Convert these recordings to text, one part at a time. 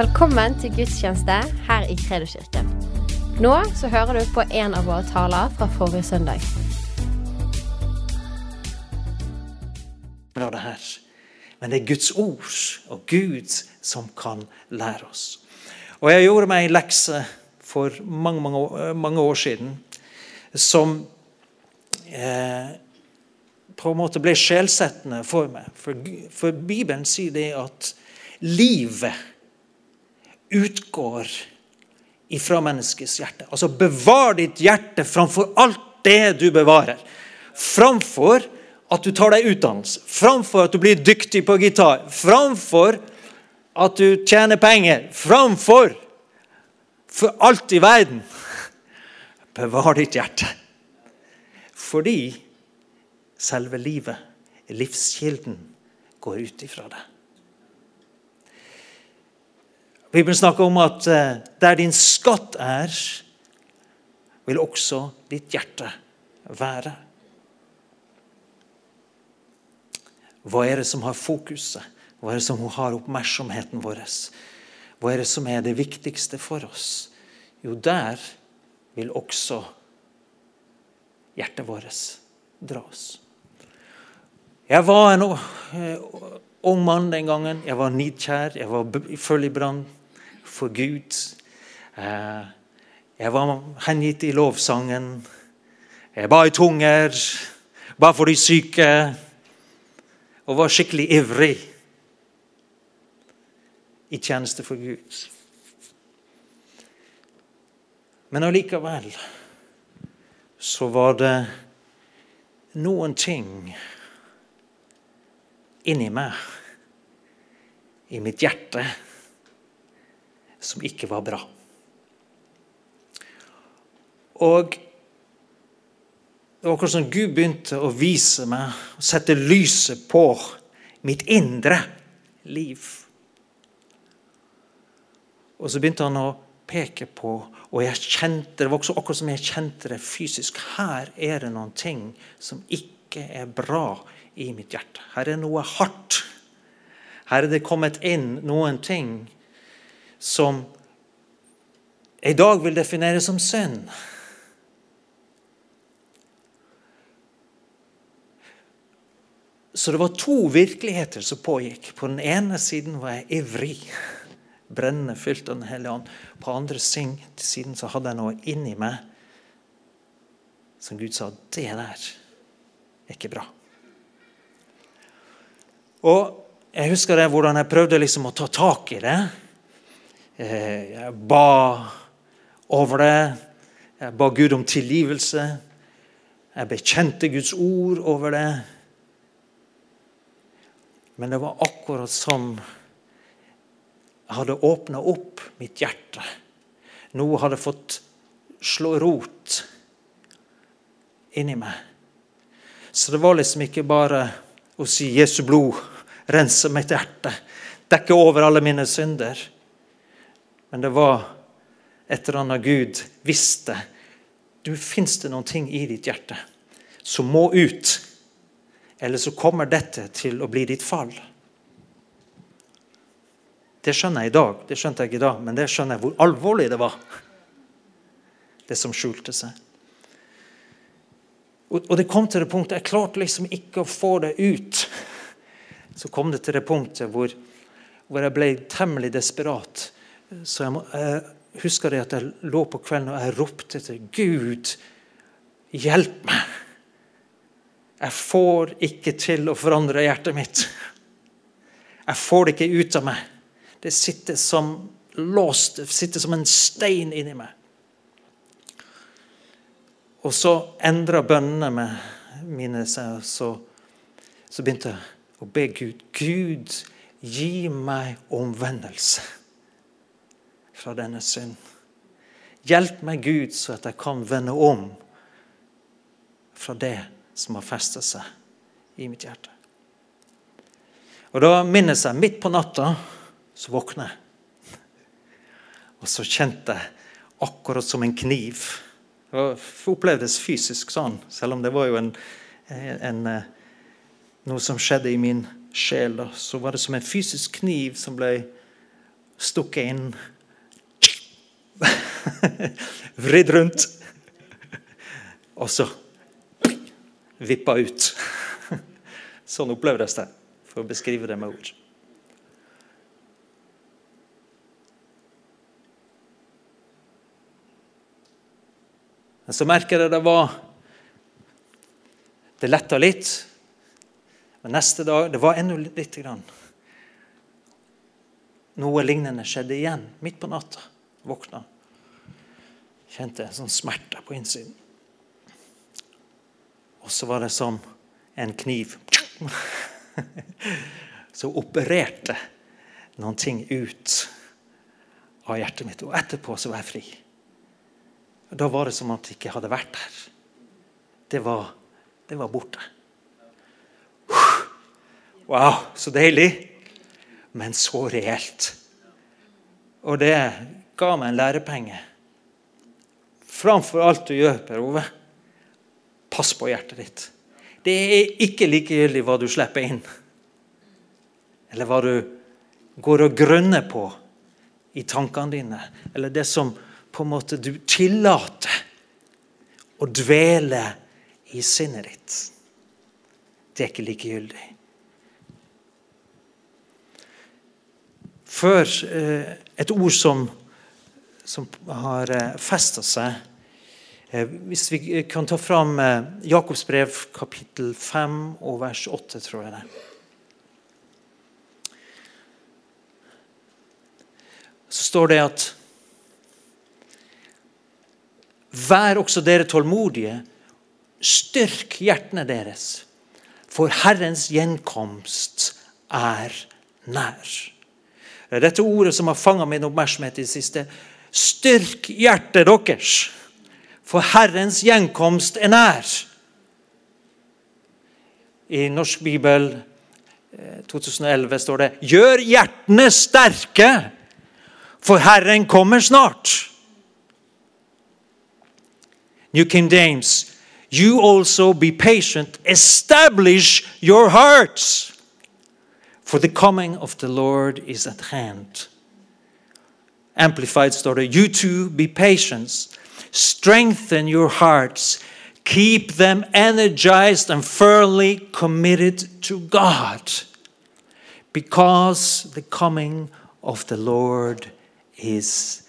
Velkommen til gudstjeneste her i Kredoskirken. Nå så hører du på en av våre taler fra forrige søndag. av det her. Men det er Guds ord og Gud som kan lære oss. Og Jeg gjorde meg en lekse for mange, mange, år, mange år siden som eh, på en måte ble sjelsettende for meg. For, for Bibelen sier det at livet utgår ifra menneskets hjerte. Altså bevar ditt hjerte framfor alt det du bevarer. Framfor at du tar deg utdannelse, framfor at du blir dyktig på gitar, framfor at du tjener penger, framfor for alt i verden. Bevar ditt hjerte. Fordi selve livet, livskilden, går ut ifra det. Bibelen snakker om at eh, der din skatt er, vil også ditt hjerte være. Hva er det som har fokuset? Hva er det som har oppmerksomheten vår? Hva er det som er det viktigste for oss? Jo, der vil også hjertet vårt dra oss. Jeg var en eh, ung mann den gangen. Jeg var nidkjær. Jeg var full i brann for Gud. Eh, jeg var hengitt i lovsangen. Jeg ba i tunger, ba for de syke og var skikkelig ivrig i tjeneste for Gud. Men allikevel så var det noen ting inni meg, i mitt hjerte, som ikke var bra. Og det var akkurat som Gud begynte å vise meg og sette lyset på mitt indre liv. Og så begynte han å peke på, og jeg kjente, det var også akkurat som jeg kjente det fysisk. Her er det noen ting som ikke er bra i mitt hjerte. Her er noe hardt. Her er det kommet inn noen ting som jeg i dag vil definere som synd. Så det var to virkeligheter som pågikk. På den ene siden var jeg ivrig, brennende fylt av Den hellige ånd. På den andre siden så hadde jeg noe inni meg som Gud sa det der er ikke bra. Og Jeg husker det, hvordan jeg prøvde liksom å ta tak i det. Eh, jeg ba over det. Jeg ba Gud om tilgivelse. Jeg bekjente Guds ord over det. Men det var akkurat som jeg hadde åpna opp mitt hjerte. Noe hadde fått slå rot inni meg. Så det var liksom ikke bare å si 'Jesu blod rense mitt hjerte', dekke over alle mine synder. Men det var et eller annet Gud visste. Du Fins det noen ting i ditt hjerte som må ut? Eller så kommer dette til å bli ditt fall. Det skjønner jeg i dag, det skjønte jeg ikke dag, men det skjønner jeg hvor alvorlig det var. Det som skjulte seg. Og det kom til det punktet Jeg klarte liksom ikke å få det ut. Så kom det til det punktet hvor, hvor jeg ble temmelig desperat. Så jeg, må, jeg husker det at jeg lå på kvelden og jeg ropte til Gud, hjelp meg. Jeg får ikke til å forandre hjertet mitt. Jeg får det ikke ut av meg. Det sitter som låst, det sitter som en stein inni meg. Og så endra bønnene mine seg, så, så begynte jeg å be Gud. Gud, gi meg omvendelse fra denne synd. Hjelp meg, Gud, så at jeg kan vende om fra det som har festet seg i mitt hjerte. Og Da minnes jeg midt på natta så våkner jeg. Og så kjente jeg akkurat som en kniv. Det opplevdes fysisk sånn, selv om det var jo en, en, noe som skjedde i min sjel. Så var det som en fysisk kniv som ble stukket inn, vridd rundt, og så vippa ut. Sånn opplevdes det, for å beskrive det med ord. Men så merker jeg det var Det letta litt. Men neste dag Det var ennå lite grann. Noe lignende skjedde igjen midt på natta. Våkna. Kjente en sånn smerte på innsiden. Og så var det som en kniv som opererte noen ting ut av hjertet mitt. Og etterpå så var jeg fri. Da var det som at jeg ikke hadde vært der. Det var, det var borte. Wow, så deilig. Men så reelt. Og det ga meg en lærepenge. Framfor alt du gjør, Per Ove, pass på hjertet ditt. Det er ikke likegyldig hva du slipper inn, eller hva du går og grønner på i tankene dine, eller det som på en måte du tillater å dvele i sinnet ditt. Det er ikke likegyldig. Før eh, et ord som, som har eh, festa seg Hvis vi kan ta fram eh, Jakobs brev kapittel 5 og vers 8, tror jeg det. Så står det at Vær også dere tålmodige, styrk hjertene deres, for Herrens gjenkomst er nær. Det er dette ordet som har fanga min oppmerksomhet i det siste. Styrk hjertet deres, for Herrens gjenkomst er nær. I Norsk bibel 2011 står det 'Gjør hjertene sterke, for Herren kommer snart'. New King James, you also be patient, establish your hearts, for the coming of the Lord is at hand. Amplified story, you too be patient, strengthen your hearts, keep them energized and firmly committed to God, because the coming of the Lord is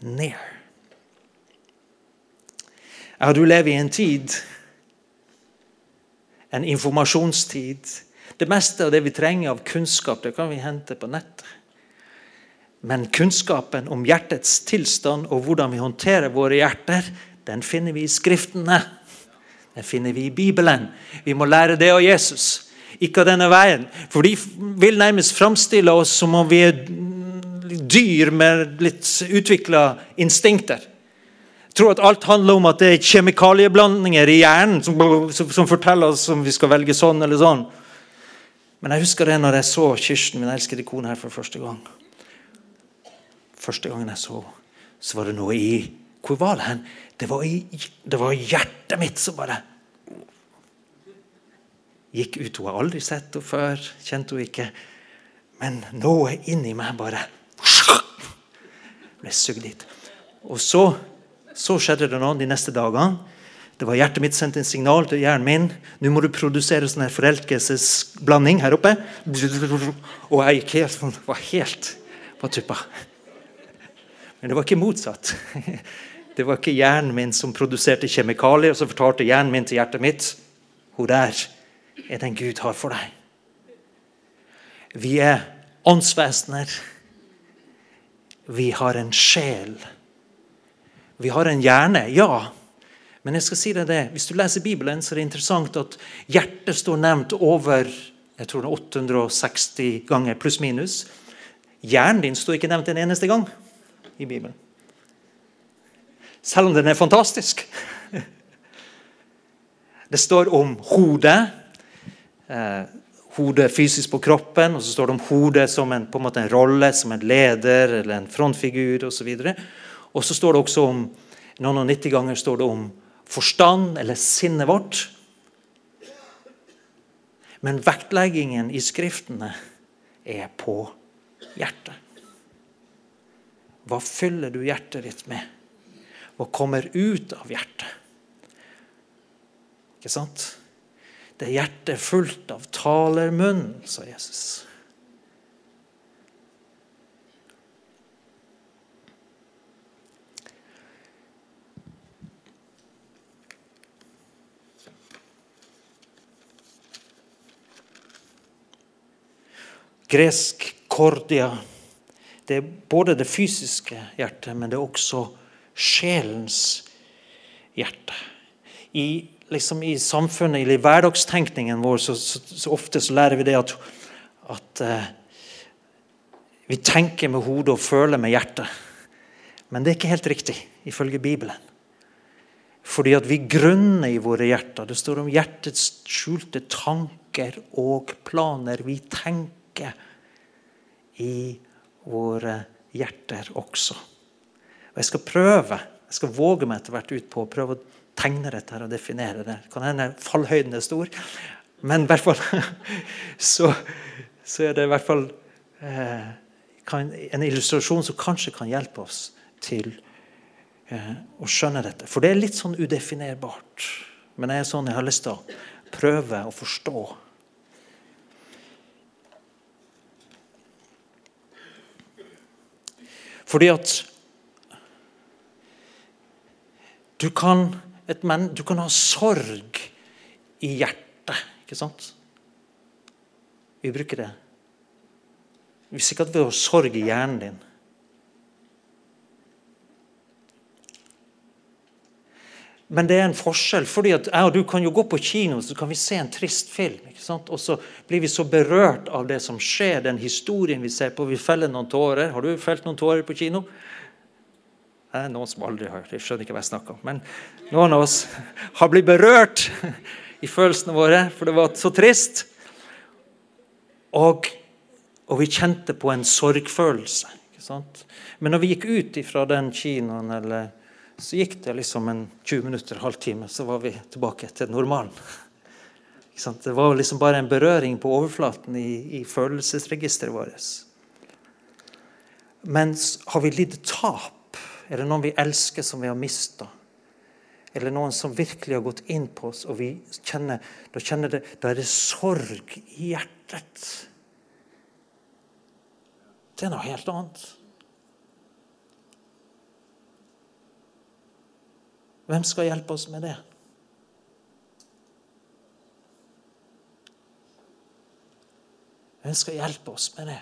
near. Ja, du lever i en tid, en informasjonstid. Det meste av det vi trenger av kunnskap, det kan vi hente på nettet. Men kunnskapen om hjertets tilstand og hvordan vi håndterer våre hjerter, den finner vi i Skriftene. Den finner vi i Bibelen. Vi må lære det av Jesus, ikke av denne veien. For de vil nærmest framstille oss som om vi er dyr med litt utvikla instinkter. Jeg tror at alt handler om at det er kjemikalieblandinger i hjernen som, som, forteller oss om vi skal velge sånn eller sånn. Men jeg husker det når jeg så Kirsten, min elskede kone, her for første gang. Første gangen jeg så så var det noe i Hvor var det hen? Det var i det var hjertet mitt som bare gikk ut. Hun har aldri sett henne før, kjente hun ikke. Men noe inni meg bare ble sugd dit. Og så, så skjedde det noe de neste dagene. Det var Hjertet mitt sendte en signal til hjernen min. Nå må du produsere sånn forelskelsesblanding her oppe. Og jeg gikk helt, sånn, var helt på tuppa. Men det var ikke motsatt. Det var ikke hjernen min som produserte kjemikalier, og så fortalte hjernen min til hjertet mitt Hun der er den Gud har for deg. Vi er åndsvesener. Vi har en sjel. Vi har en hjerne, ja. Men jeg skal si deg det, hvis du leser Bibelen, så er det interessant at hjertet står nevnt over jeg tror det er 860 ganger, pluss-minus. Hjernen din står ikke nevnt en eneste gang i Bibelen. Selv om den er fantastisk. Det står om hodet. Eh, hodet fysisk på kroppen, og så står det om hodet som en, en, en rolle, som en leder eller en frontfigur osv. Og, og så står det også om noen og 90 ganger står det om forstand eller sinnet vårt. Men vektleggingen i Skriftene er på hjertet. Hva fyller du hjertet ditt med? Hva kommer ut av hjertet? Ikke sant? Det er hjertet er fullt av talermunn, sa Jesus. Gresk kordia. Det er både det fysiske hjertet, men det er også sjelens hjerte. I, liksom i samfunnet, i hverdagstenkningen vår, så, så, så, ofte så lærer vi det at, at uh, vi tenker med hodet og føler med hjertet. Men det er ikke helt riktig, ifølge Bibelen. Fordi at vi grunner i våre hjerter. Det står om hjertets skjulte tanker og planer. Vi tenker i i våre hjerter også. Og Jeg skal prøve, jeg skal våge meg etter hvert ut på å prøve å tegne dette her og definere det. Kan hende fallhøyden er stor, men i hvert fall så, så er det i hvert fall eh, kan, en illustrasjon som kanskje kan hjelpe oss til eh, å skjønne dette. For det er litt sånn udefinerbart. Men jeg er sånn jeg har lyst til å prøve å forstå Fordi at du kan, menn, du kan ha sorg i hjertet, ikke sant? Vi bruker det. Hvis ikke at vi har sorg i hjernen din. Men det er en forskjell. fordi at jeg og Du kan jo gå på kino så kan vi se en trist film. ikke sant? Og så blir vi så berørt av det som skjer, den historien vi ser på. Vi feller noen tårer. Har du felt noen tårer på kino? Det er noen som aldri har. Jeg skjønner ikke hva jeg snakker om. Men noen av oss har blitt berørt i følelsene våre, for det var så trist. Og, og vi kjente på en sorgfølelse. ikke sant? Men når vi gikk ut fra den kinoen eller så gikk det liksom en 20 minutter, halvtime, så var vi tilbake til normalen. Det var liksom bare en berøring på overflaten i, i følelsesregisteret vårt. Men har vi lidd tap? Er det noen vi elsker som vi har mista? Eller noen som virkelig har gått inn på oss, og vi kjenner, da, kjenner det, da er det sorg i hjertet. Det er noe helt annet. Hvem skal hjelpe oss med det? Hvem skal hjelpe oss med det?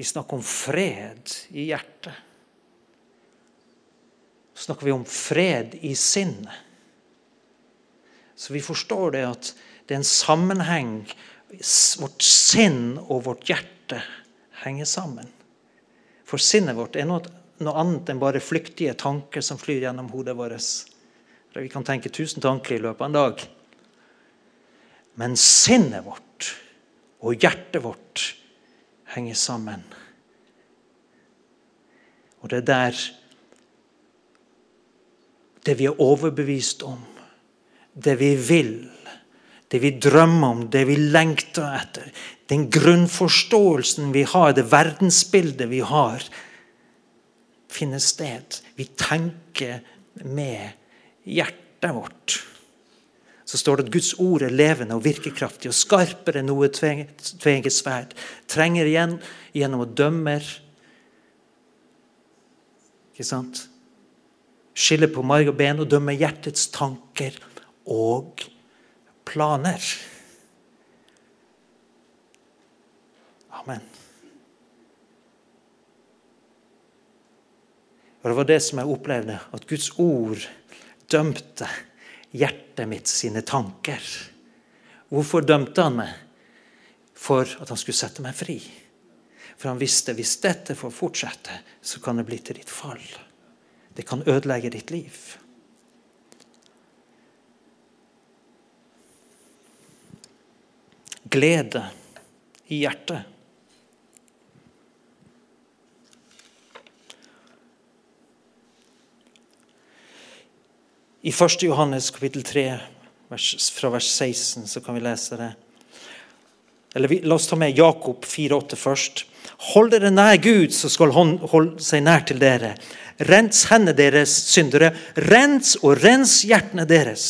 Vi snakker om fred i hjertet. Så snakker vi om fred i sinnet. Så vi forstår det at det er en sammenheng. Vårt sinn og vårt hjerte henger sammen. For sinnet vårt er noe noe annet enn bare flyktige tanker som flyr gjennom hodet vårt. Vi kan tenke tusen tanker i løpet av en dag. Men sinnet vårt og hjertet vårt henger sammen. Og det er der det vi er overbevist om, det vi vil, det vi drømmer om, det vi lengter etter, den grunnforståelsen vi har, det verdensbildet vi har, finner sted. Vi tenker med hjertet vårt. Så står det at Guds ord er levende og virkekraftig og skarpere enn noe tveget sverd. Trenger igjen gjennom å dømme Ikke sant? Skille på marg og ben og dømme hjertets tanker og planer. Amen. Og Det var det som jeg opplevde, at Guds ord dømte hjertet mitt sine tanker. Hvorfor dømte han meg? For at han skulle sette meg fri. For han visste hvis dette får fortsette, så kan det bli til ditt fall. Det kan ødelegge ditt liv. Glede i hjertet. I 1. Johannes kapittel 3, vers, fra vers 16, så kan vi lese det. Eller vi, La oss ta med Jakob 4,8 først. Hold dere nær Gud, så skal han holde seg nær til dere. Rens hendene deres, syndere. Rens og rens hjertene deres.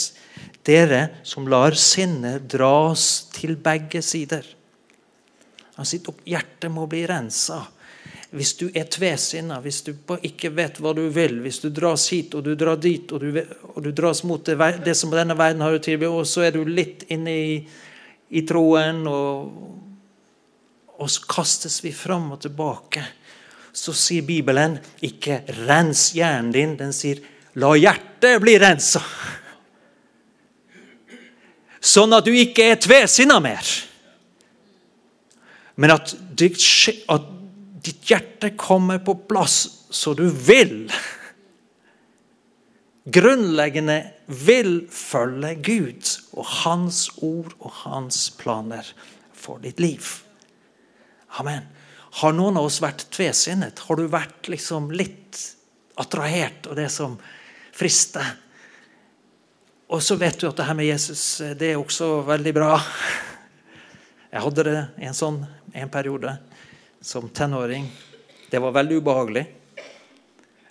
Dere som lar sinnet dras til begge sider. Altså, hjertet må bli rensa. Hvis du er tvesinna, hvis du ikke vet hva du vil, hvis du dras hit og du drar dit, og du, og du dras mot det, det, som denne verden har å tilby, og så er du litt inne i, i troen, og, og så kastes vi fram og tilbake, så sier Bibelen ikke 'rens hjernen din', den sier 'la hjertet bli rensa'. Sånn at du ikke er tvesinna mer. Men at, at ditt hjerte kommer på plass så du vil. Grunnleggende vil følge Gud og Hans ord og Hans planer for ditt liv. Amen. Har noen av oss vært tvesinnet? Har du vært liksom litt attrahert av det som frister? Og så vet du at det her med Jesus det er også veldig bra. Jeg hadde det en sånn en periode som tenåring. Det var veldig ubehagelig.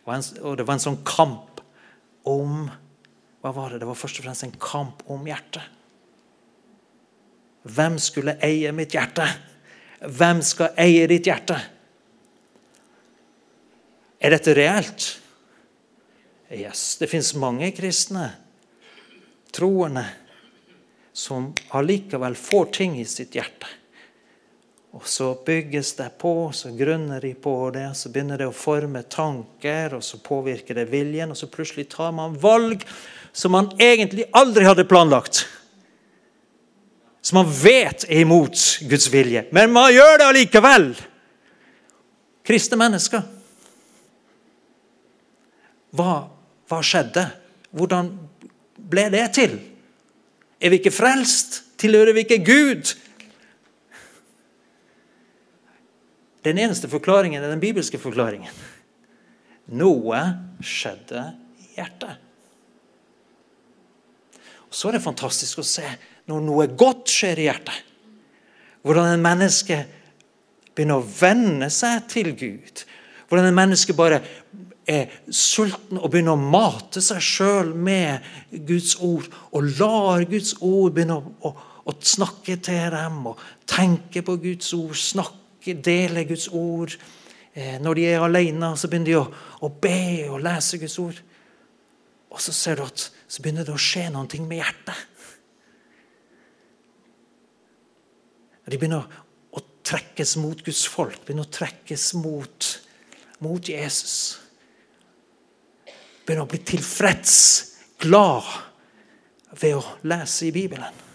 Og det var en sånn kamp om Hva var det? Det var først og fremst en kamp om hjertet. Hvem skulle eie mitt hjerte? Hvem skal eie ditt hjerte? Er dette reelt? Yes. Det fins mange kristne, troende, som allikevel får ting i sitt hjerte. Og så bygges det på, så grunner de på det, så begynner det å forme tanker, og så påvirker det viljen, og så plutselig tar man valg som man egentlig aldri hadde planlagt. Som man vet er imot Guds vilje. Men man gjør det allikevel! Kristne mennesker. Hva, hva skjedde? Hvordan ble det til? Er vi ikke frelst? Tilhører vi ikke Gud? Den eneste forklaringen er den bibelske forklaringen. Noe skjedde i hjertet. Og Så er det fantastisk å se når noe godt skjer i hjertet. Hvordan en menneske begynner å venne seg til Gud. Hvordan en menneske bare er sulten og begynner å mate seg sjøl med Guds ord. Og lar Guds ord begynne å, å, å snakke til dem og tenke på Guds ord. snakke deler Guds ord. Eh, når de er alene, så begynner de å, å be og lese Guds ord. Og så ser du at så begynner det å skje noe med hjertet. De begynner å trekkes mot Guds folk, begynner å trekkes mot, mot Jesus. Begynner å bli tilfreds, glad, ved å lese i Bibelen.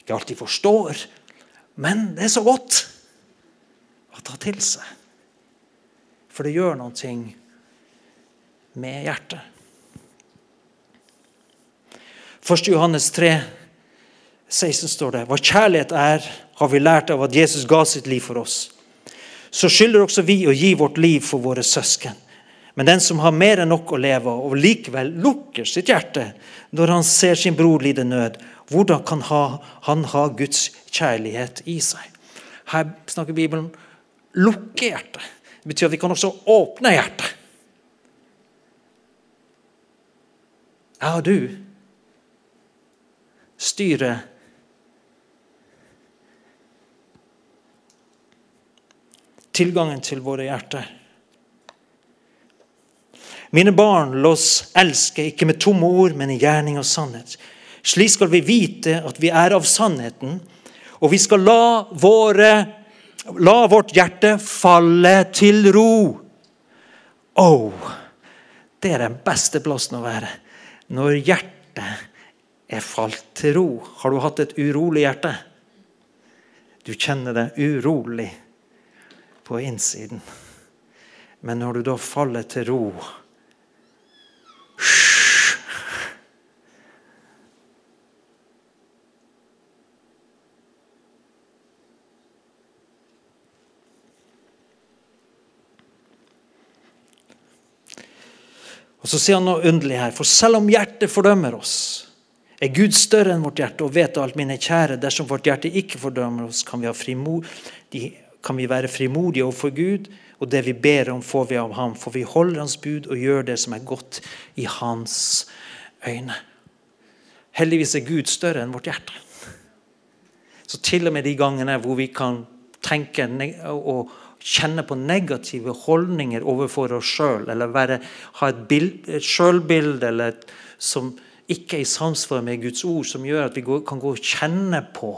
Ikke alltid forstår, men det er så godt å ta til seg. For det gjør noe med hjertet. 1. Johannes 3, 16 står det Hva kjærlighet er, har vi lært av at Jesus ga sitt liv for oss. Så skylder også vi å gi vårt liv for våre søsken. Men den som har mer enn nok å leve av, og likevel lukker sitt hjerte når han ser sin bror lide nød, hvordan kan han ha Guds kjærlighet i seg? Her snakker Bibelen lukke hjertet. Det betyr at vi kan også åpne hjertet. Jeg og du styrer tilgangen til våre hjerter. Mine barn, la oss elske, ikke med tomme ord, men i gjerning og sannhet. Slik skal vi vite at vi er av sannheten, og vi skal la våre La vårt hjerte falle til ro. Oh, det er den beste plassen å være. Når hjertet er falt til ro. Har du hatt et urolig hjerte? Du kjenner det urolig på innsiden. Men når du da faller til ro Og Så sier han noe underlig her. For selv om hjertet fordømmer oss, er Gud større enn vårt hjerte og vet alt, mine kjære. Dersom vårt hjerte ikke fordømmer oss, kan vi frimod, kan vi være frimodige overfor Gud, og det vi ber om, får vi av ham. For vi holder hans bud og gjør det som er godt i hans øyne. Heldigvis er Gud større enn vårt hjerte. Så til og med de gangene hvor vi kan tenke og kjenne på negative holdninger overfor oss sjøl, eller være, ha et, bild, et sjølbilde som ikke er i samsvar med Guds ord, som gjør at vi kan gå og kjenne på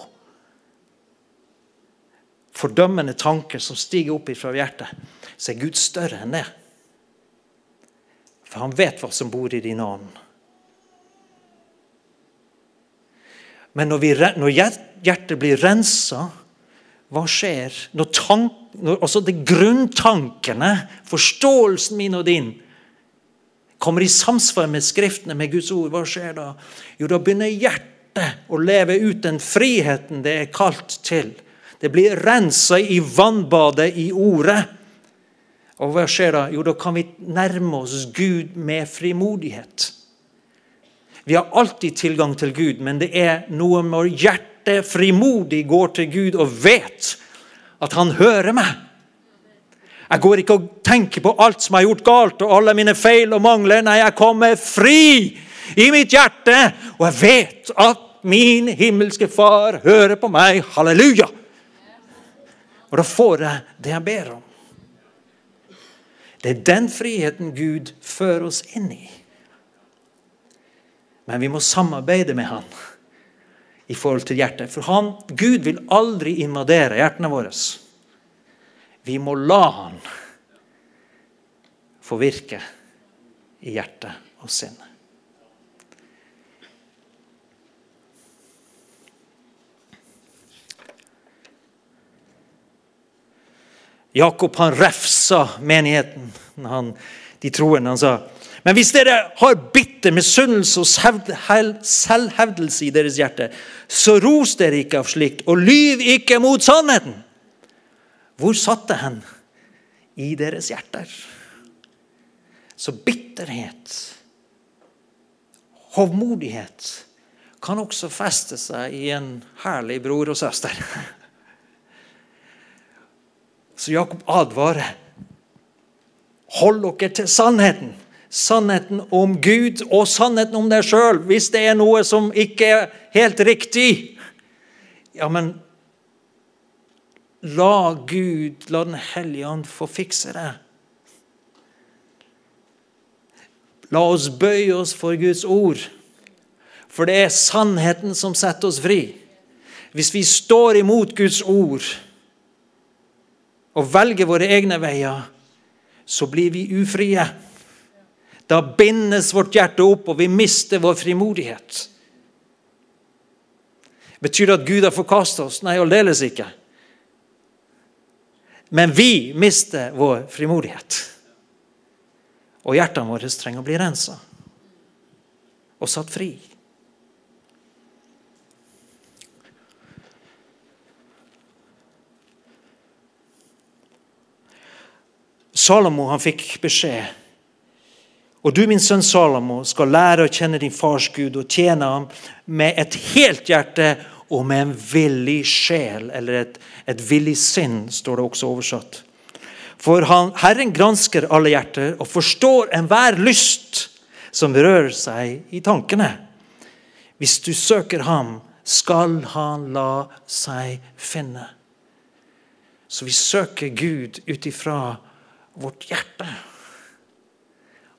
fordømmende tanker som stiger opp fra hjertet, så er Gud større enn det. For han vet hva som bor i din ånd. Men når, vi, når hjertet blir rensa, hva skjer? Når, tank, altså det grunntankene, forståelsen min og din, kommer i samsvar med Skriftene, med Guds ord, hva skjer da? Jo, da begynner hjertet å leve ut den friheten det er kalt til. Det blir rensa i vannbadet i Ordet. Og hva skjer da? Jo, da kan vi nærme oss Gud med frimodighet. Vi har alltid tilgang til Gud, men det er noe når hjertet frimodig går til Gud og vet at han hører meg. Jeg går ikke og tenker på alt som jeg har gjort galt, og alle mine feil og mangler. Nei, jeg kommer fri i mitt hjerte, og jeg vet at min himmelske Far hører på meg. Halleluja! Og da får jeg det jeg ber om. Det er den friheten Gud fører oss inn i. Men vi må samarbeide med Han i forhold til hjertet. For han, Gud vil aldri invadere hjertene våre. Vi må la Han få virke i hjertet og sinnet. Jakob han refsa menigheten, han, de troende. Han sa men hvis dere har bitter misunnelse og selvhevdelse i deres hjerte, så ros dere ikke av slikt, og lyv ikke mot sannheten. Hvor satt det hen? I deres hjerter. Så bitterhet, hovmodighet, kan også feste seg i en herlig bror og søster. Så Jakob advarer. Hold dere til sannheten. Sannheten om Gud og sannheten om deg sjøl. Hvis det er noe som ikke er helt riktig, ja, men La Gud, la Den hellige ånd få fikse det. La oss bøye oss for Guds ord, for det er sannheten som setter oss fri. Hvis vi står imot Guds ord, og velger våre egne veier, så blir vi ufrie. Da bindes vårt hjerte opp, og vi mister vår frimodighet. Betyr det at Gud har forkasta oss? Nei, aldeles ikke. Men vi mister vår frimodighet. Og hjertene våre trenger å bli rensa og satt fri. Salomo han fikk beskjed. Og du, min sønn Salomo, skal lære å kjenne din fars Gud og tjene ham med et helt hjerte og med en villig sjel, eller et, et villig sinn, står det også oversatt. For han, Herren gransker alle hjerter og forstår enhver lyst som rører seg i tankene. Hvis du søker ham, skal han la seg finne. Så vi søker Gud ut ifra vårt hjerte.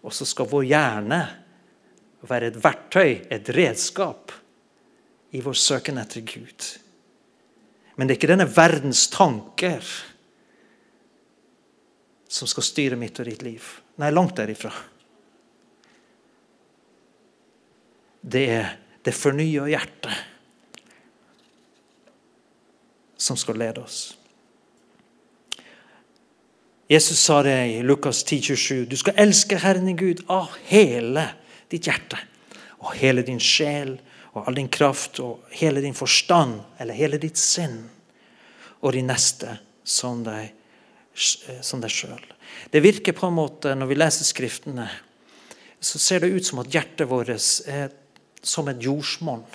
Og så skal vår hjerne være et verktøy, et redskap, i vår søken etter Gud. Men det er ikke denne verdens tanker som skal styre mitt og ditt liv. Nei, langt derifra. Det er det fornya hjertet som skal lede oss. Jesus sa det i Lukas 10, 27. Du skal elske Herren din Gud av hele ditt hjerte og hele din sjel og all din kraft og hele din forstand eller hele ditt sinn og de neste som deg, som deg sjøl. Det virker på en måte, når vi leser Skriftene, så ser det ut som at hjertet vårt er som et jordsmonn.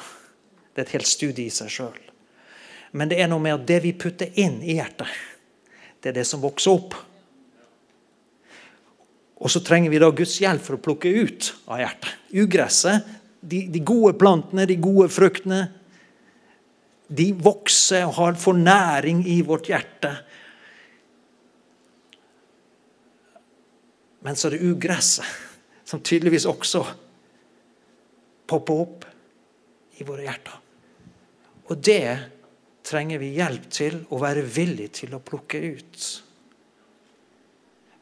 Det er et helt studie i seg sjøl. Men det er noe med at det vi putter inn i hjertet det er det som vokser opp. Og så trenger vi da Guds hjelp for å plukke ut av hjertet. Ugresset, de, de gode plantene, de gode fruktene, de vokser og har fornæring i vårt hjerte. Men så er det ugresset, som tydeligvis også popper opp i våre hjerter. Og det trenger vi hjelp til å være villig til å plukke ut.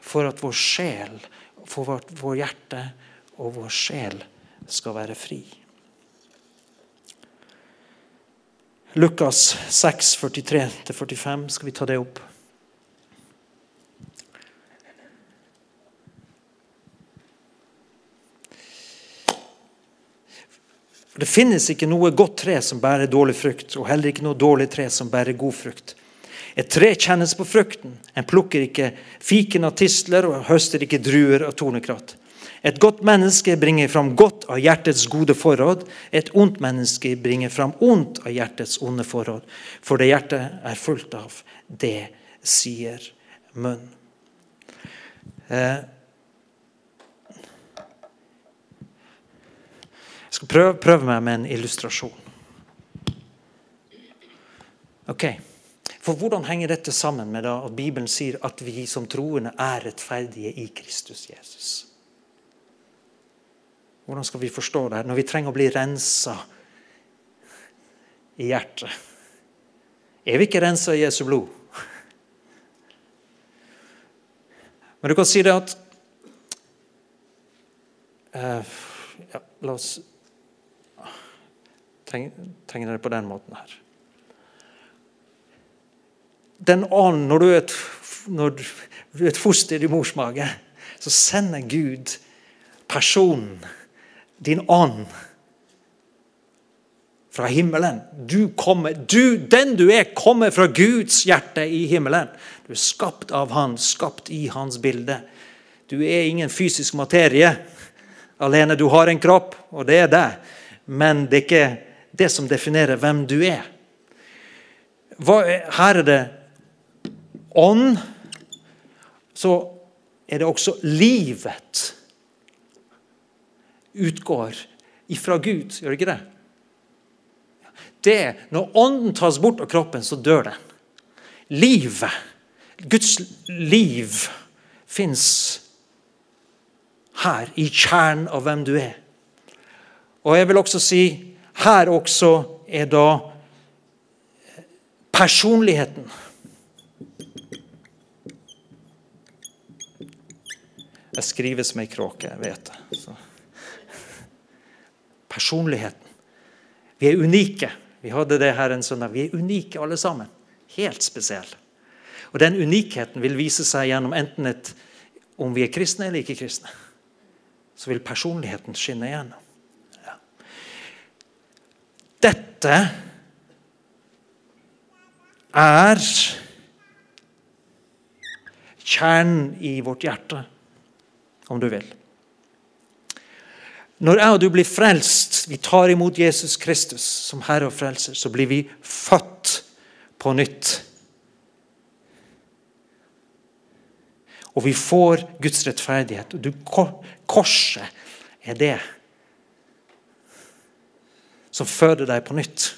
For at vår sjel, for vårt, vår hjerte og vår sjel skal være fri. Lukas 6, 43-45. Skal vi ta det opp? Det finnes ikke noe godt tre som bærer dårlig frukt, og heller ikke noe dårlig tre som bærer god frukt. Et tre kjennes på frukten. En plukker ikke fiken av tistler og høster ikke druer av tornekratt. Et godt menneske bringer fram godt av hjertets gode forråd. Et ondt menneske bringer fram ondt av hjertets onde forråd. For det hjertet er fullt av, det sier munnen. Eh, Jeg skal prøve, prøve meg med en illustrasjon. Ok, For hvordan henger dette sammen med at Bibelen sier at vi som troende er rettferdige i Kristus Jesus? Hvordan skal vi forstå det her når vi trenger å bli rensa i hjertet? Er vi ikke rensa i Jesu blod? Men du kan si det at uh, ja, La oss tegne det på den måten her. Den ånd, når du er et, når du er et foster i mors mage, så sender Gud personen, din ånd, fra himmelen. Du kommer, du, den du er, kommer fra Guds hjerte i himmelen. Du er skapt av Han, skapt i Hans bilde. Du er ingen fysisk materie alene. Du har en kropp, og det er det. Men det er ikke det som definerer hvem du er. Her er det ånd. Så er det også livet utgår ifra Gud. Gjør det ikke det? det? Når ånden tas bort av kroppen, så dør den. Livet, Guds liv, fins her, i kjernen av hvem du er. Og jeg vil også si her også er da personligheten. Jeg skriver som ei kråke, jeg vet det. Så. Personligheten. Vi er unike. Vi hadde det her en søndag. Vi er unike alle sammen. Helt spesielle. Og Den unikheten vil vise seg gjennom enten et, om vi er kristne eller ikke kristne. Så vil personligheten skinne igjennom. Dette er kjernen i vårt hjerte, om du vil. Når jeg og du blir frelst, vi tar imot Jesus Kristus som Herre og Frelser, så blir vi født på nytt. Og vi får Guds rettferdighet. Du, korset er det som føder deg på nytt.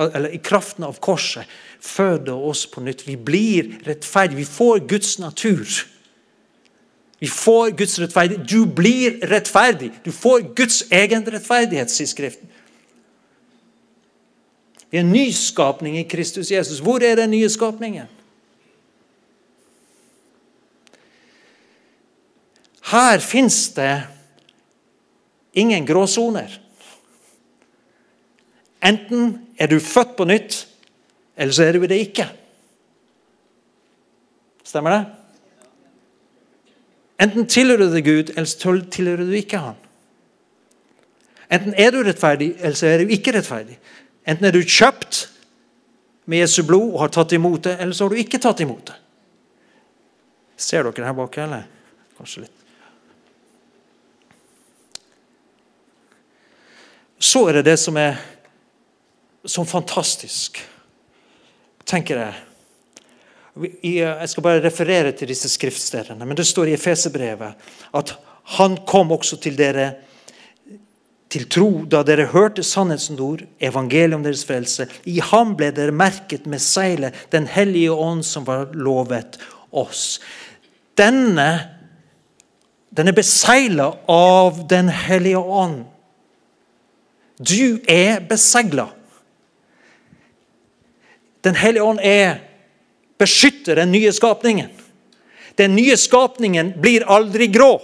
Eller i kraften av korset føder oss på nytt. Vi blir rettferdige. Vi får Guds natur. Vi får Guds rettferdighet. Du blir rettferdig. Du får Guds egen rettferdighet, sier Skriften. Vi er en nyskapning i Kristus Jesus. Hvor er den nye skapningen? Her fins det ingen gråsoner. Enten er du født på nytt, eller så er du det ikke. Stemmer det? Enten tilhører du Gud, eller så tilhører du ikke Han. Enten er du rettferdig, eller så er du ikke rettferdig. Enten er du kjøpt med Jesu blod og har tatt imot det, eller så har du ikke tatt imot det. Ser dere her bak, eller? Kanskje litt. Så er det det som er som fantastisk, tenker jeg. Jeg skal bare referere til disse skriftstedene. Men det står i Efeserbrevet at han kom også til dere til tro da dere hørte sannhetens ord, evangeliet om deres frelse. I ham ble dere merket med seilet, Den hellige ånd som var lovet oss. Denne den er besegla av Den hellige ånd. Du er besegla. Den hellige ånd er beskytter den nye skapningen. Den nye skapningen blir aldri grå.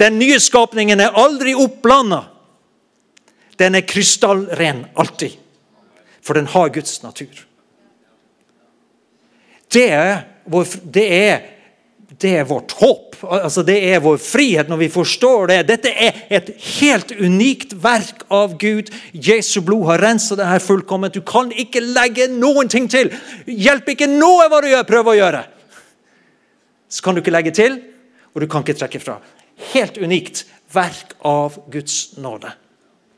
Den nye skapningen er aldri oppblanda. Den er krystallren alltid. For den har Guds natur. Det er, det er, det er vårt håp. Altså det er vår frihet når vi forstår det. Dette er et helt unikt verk av Gud. Jesu blod har rensa det her fullkomment. Du kan ikke legge noen ting til. Hjelp ikke noe hva du gjør, prøv å gjøre. Så kan du ikke legge til, og du kan ikke trekke fra. Helt unikt verk av Guds nåde.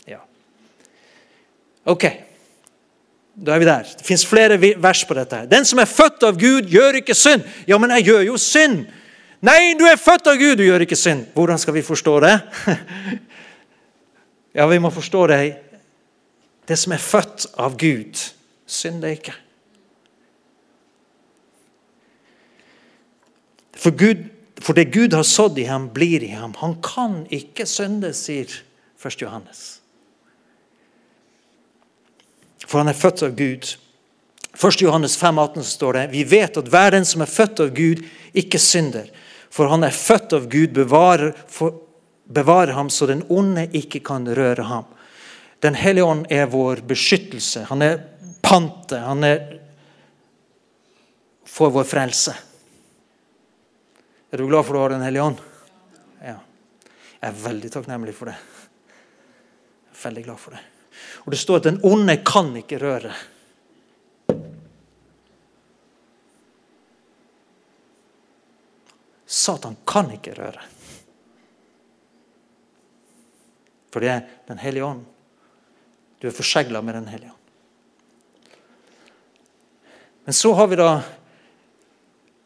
Ja. Ok, da er vi der. Det fins flere vers på dette. Den som er født av Gud, gjør ikke synd. Ja, men jeg gjør jo synd. Nei, du er født av Gud, du gjør ikke synd. Hvordan skal vi forstå det? Ja, vi må forstå det. Det som er født av Gud, synder ikke. For Gud for det Gud har sådd i ham, blir i ham. Han kan ikke synde, sier 1. Johannes. For han er født av Gud. 1. Johannes 5, 18 står det Vi vet at hver den som er født av Gud, ikke synder. For han er født av Gud, bevarer, for, bevarer ham så den onde ikke kan røre ham. Den hellige ånd er vår beskyttelse. Han er pantet. Han er for vår frelse. Er du glad for at du har Den hellige ånd? Ja. Jeg er veldig takknemlig for det. Jeg er veldig glad for det. Og Det står at den onde kan ikke røre. Satan kan ikke røre. For det er Den hellige ånd. Du er forsegla med Den hellige ånd. Men så har vi da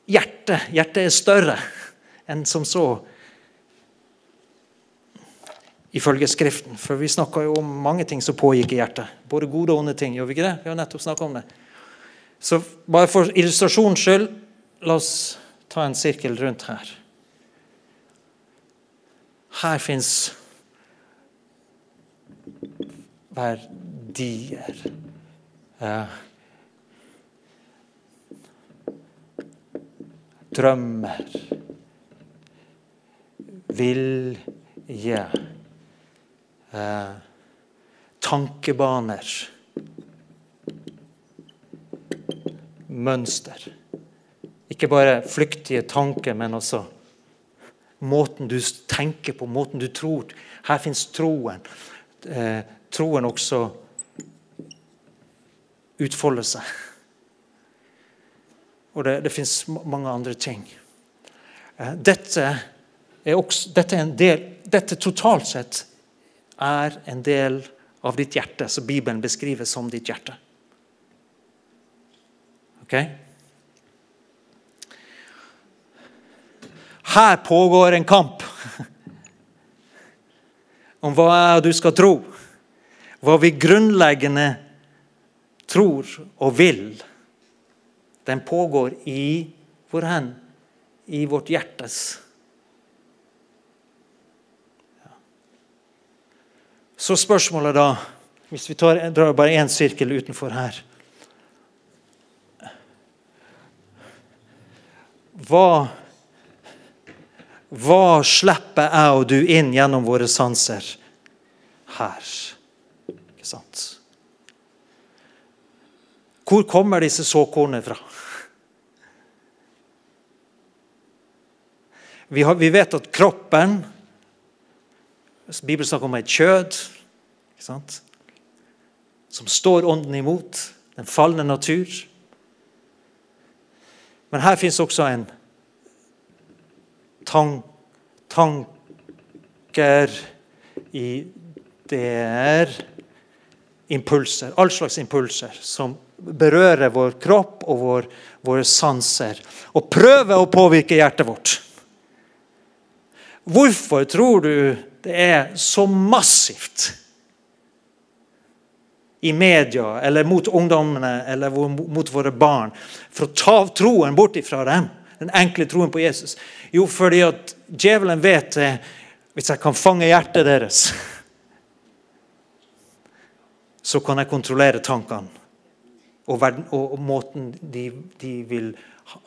hjertet. Hjertet er større enn som så, ifølge Skriften. For vi snakka jo om mange ting som pågikk i hjertet. Både gode og onde ting. Gjør vi ikke det? Vi har nettopp snakka om det. Så bare for illustrasjonens skyld, la oss ta en sirkel rundt her. Her fins verdier. Eh, drømmer, vilje, eh, tankebaner, mønster. Ikke bare flyktige tanker, men også måten du tenker på, måten du tror. Her fins troen. Eh, troen også utfolder seg. Og det, det fins mange andre ting. Eh, dette, er også, dette, er del, dette totalt sett er en del av ditt hjerte, som Bibelen beskriver som ditt hjerte. Ok? Her pågår en kamp om hva du skal tro. Hva vi grunnleggende tror og vil den pågår i hvor hen? I vårt hjertes. Så spørsmålet da, hvis vi tar, drar bare én sirkel utenfor her Hva, hva slipper jeg og du inn gjennom våre sanser her? Ikke sant? Hvor kommer disse såkornene fra? Vi, har, vi vet at kroppen Bibelen snakker om et kjød som står ånden imot. Den falne natur. Men her fins også en tank, tanker, ideer, impulser. All slags impulser som berører vår kropp og vår, våre sanser. Og prøver å påvirke hjertet vårt. Hvorfor tror du det er så massivt i media eller mot ungdommene eller mot våre barn for å ta troen bort ifra dem? Den enkle troen på Jesus. Jo, fordi at djevelen vet det hvis jeg kan fange hjertet deres så kan jeg kontrollere tankene og, verden, og, måten de, de, vil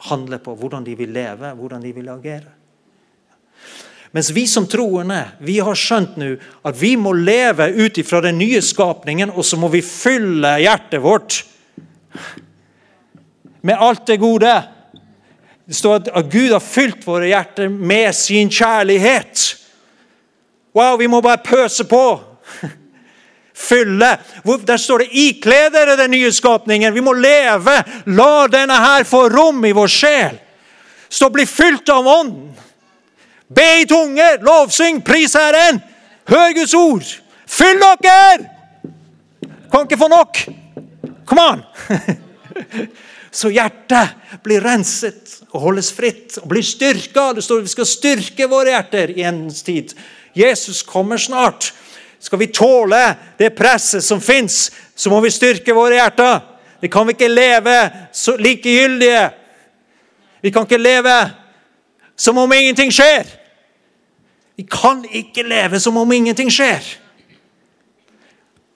handle på, hvordan de vil leve, hvordan de vil agere. Mens vi som troende vi har skjønt nå at vi må leve ut ifra den nye skapningen, og så må vi fylle hjertet vårt med alt det gode. Det står at Gud har fylt våre hjerter med sin kjærlighet. Wow, vi må bare pøse på fylle. Der står det 'ikle dere den nye skapningen'. Vi må leve. La denne her få rom i vår sjel. Stå bli fylt av Ånden. Be i tunger, lovsyng, pris Herren. Hør Guds ord. Fyll dere! Kan ikke få nok. Kom an! Så hjertet blir renset og holdes fritt og blir styrka. Det står vi skal styrke våre hjerter i endens tid. Jesus kommer snart. Skal vi tåle det presset som fins, så må vi styrke våre hjerter. Vi kan ikke leve likegyldige. Vi kan ikke leve som om ingenting skjer. Vi kan ikke leve som om ingenting skjer.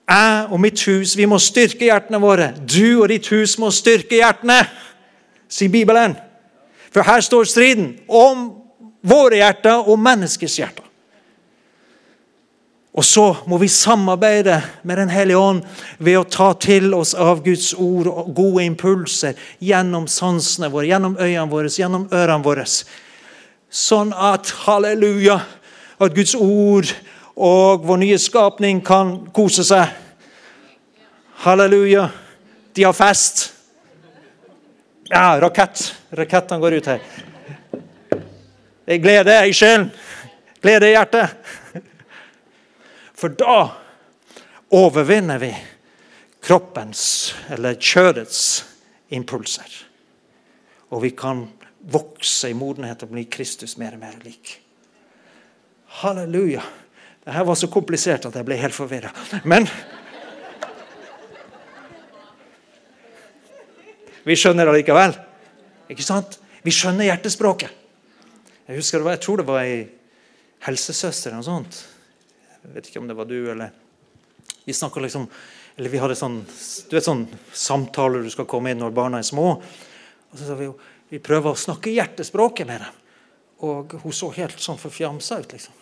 Jeg og mitt hus, vi må styrke hjertene våre. Du og ditt hus må styrke hjertene, sier Bibelen. For her står striden om våre hjerter og menneskets hjerter. Og så må vi samarbeide med Den hellige ånd ved å ta til oss av Guds ord og gode impulser gjennom sansene våre, gjennom øynene våre, gjennom ørene våre. Sånn at halleluja, at Guds ord og vår nye skapning kan kose seg. Halleluja. De har fest. Ja, rakett. Rakettene går ut her. Det er glede i sjelen. Glede i hjertet. For da overvinner vi kroppens, eller kjødets, impulser. Og vi kan vokse i modenhet og bli Kristus mer og mer lik. Halleluja. Dette var så komplisert at jeg ble helt forvirra. Men Vi skjønner det likevel. Ikke sant? Vi skjønner hjertespråket. Jeg husker det var, jeg tror det var ei helsesøster eller noe sånt jeg vet ikke om det var du eller Vi snakka liksom Eller vi hadde sånn du vet sånn samtaler du skal komme inn når barna er små. Og så sa vi jo vi prøver å snakke hjertespråket med dem. Og hun så helt sånn forfjamsa ut. liksom.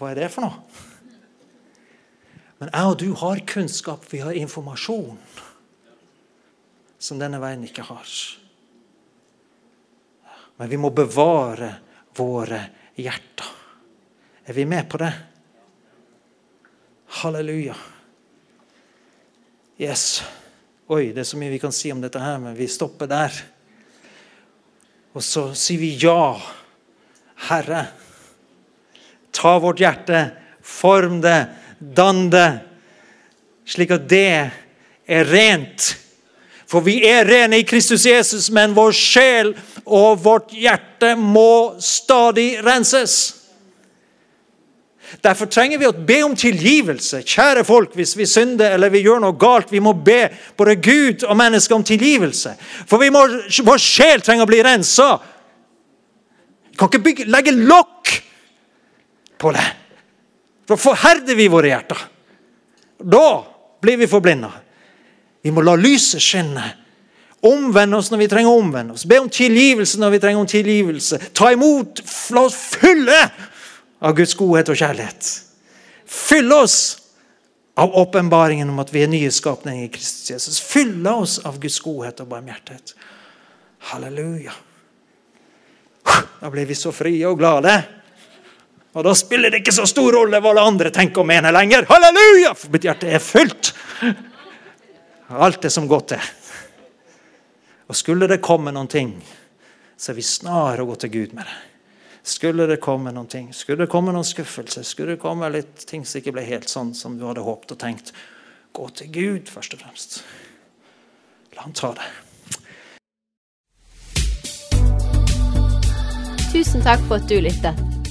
Hva er det for noe? Men jeg og du har kunnskap, vi har informasjon som denne veien ikke har. Men vi må bevare våre hjerter. Er vi med på det? Halleluja. Yes. Oi, det er så mye vi kan si om dette her, men vi stopper der. Og så sier vi ja, Herre. Ta vårt hjerte, form det, dann det, slik at det er rent. For vi er rene i Kristus Jesus, men vår sjel og vårt hjerte må stadig renses. Derfor trenger vi å be om tilgivelse. Kjære folk, hvis vi synder eller vi gjør noe galt, vi må be både Gud og mennesker om tilgivelse. For må, vår sjel trenger å bli rensa. Vi kan ikke bygge, legge lokk på det. Da forherder vi våre hjerter. Da blir vi forblinda. Vi må la lyset skinne. Omvende oss når vi trenger å omvende oss. Be om tilgivelse når vi trenger om tilgivelse. Ta imot, la oss fylle av Guds godhet og kjærlighet. Fyll oss av åpenbaringen om at vi er nye skapninger i Kristus Jesus. Fylle oss av Guds godhet og barmhjertighet. Halleluja. Da blir vi så frie og glade. Og da spiller det ikke så stor rolle hva alle andre tenker og mener lenger. Halleluja! For mitt hjerte er fylt. Alt det som godt er. Og skulle det komme noen ting, så er vi snar å gå til Gud med det. Skulle det komme noen ting, skulle det komme noen skuffelse, skulle det komme litt ting som ikke ble helt sånn som du hadde håpet og tenkt, gå til Gud først og fremst. La han ta det. Tusen takk for at du lyttet.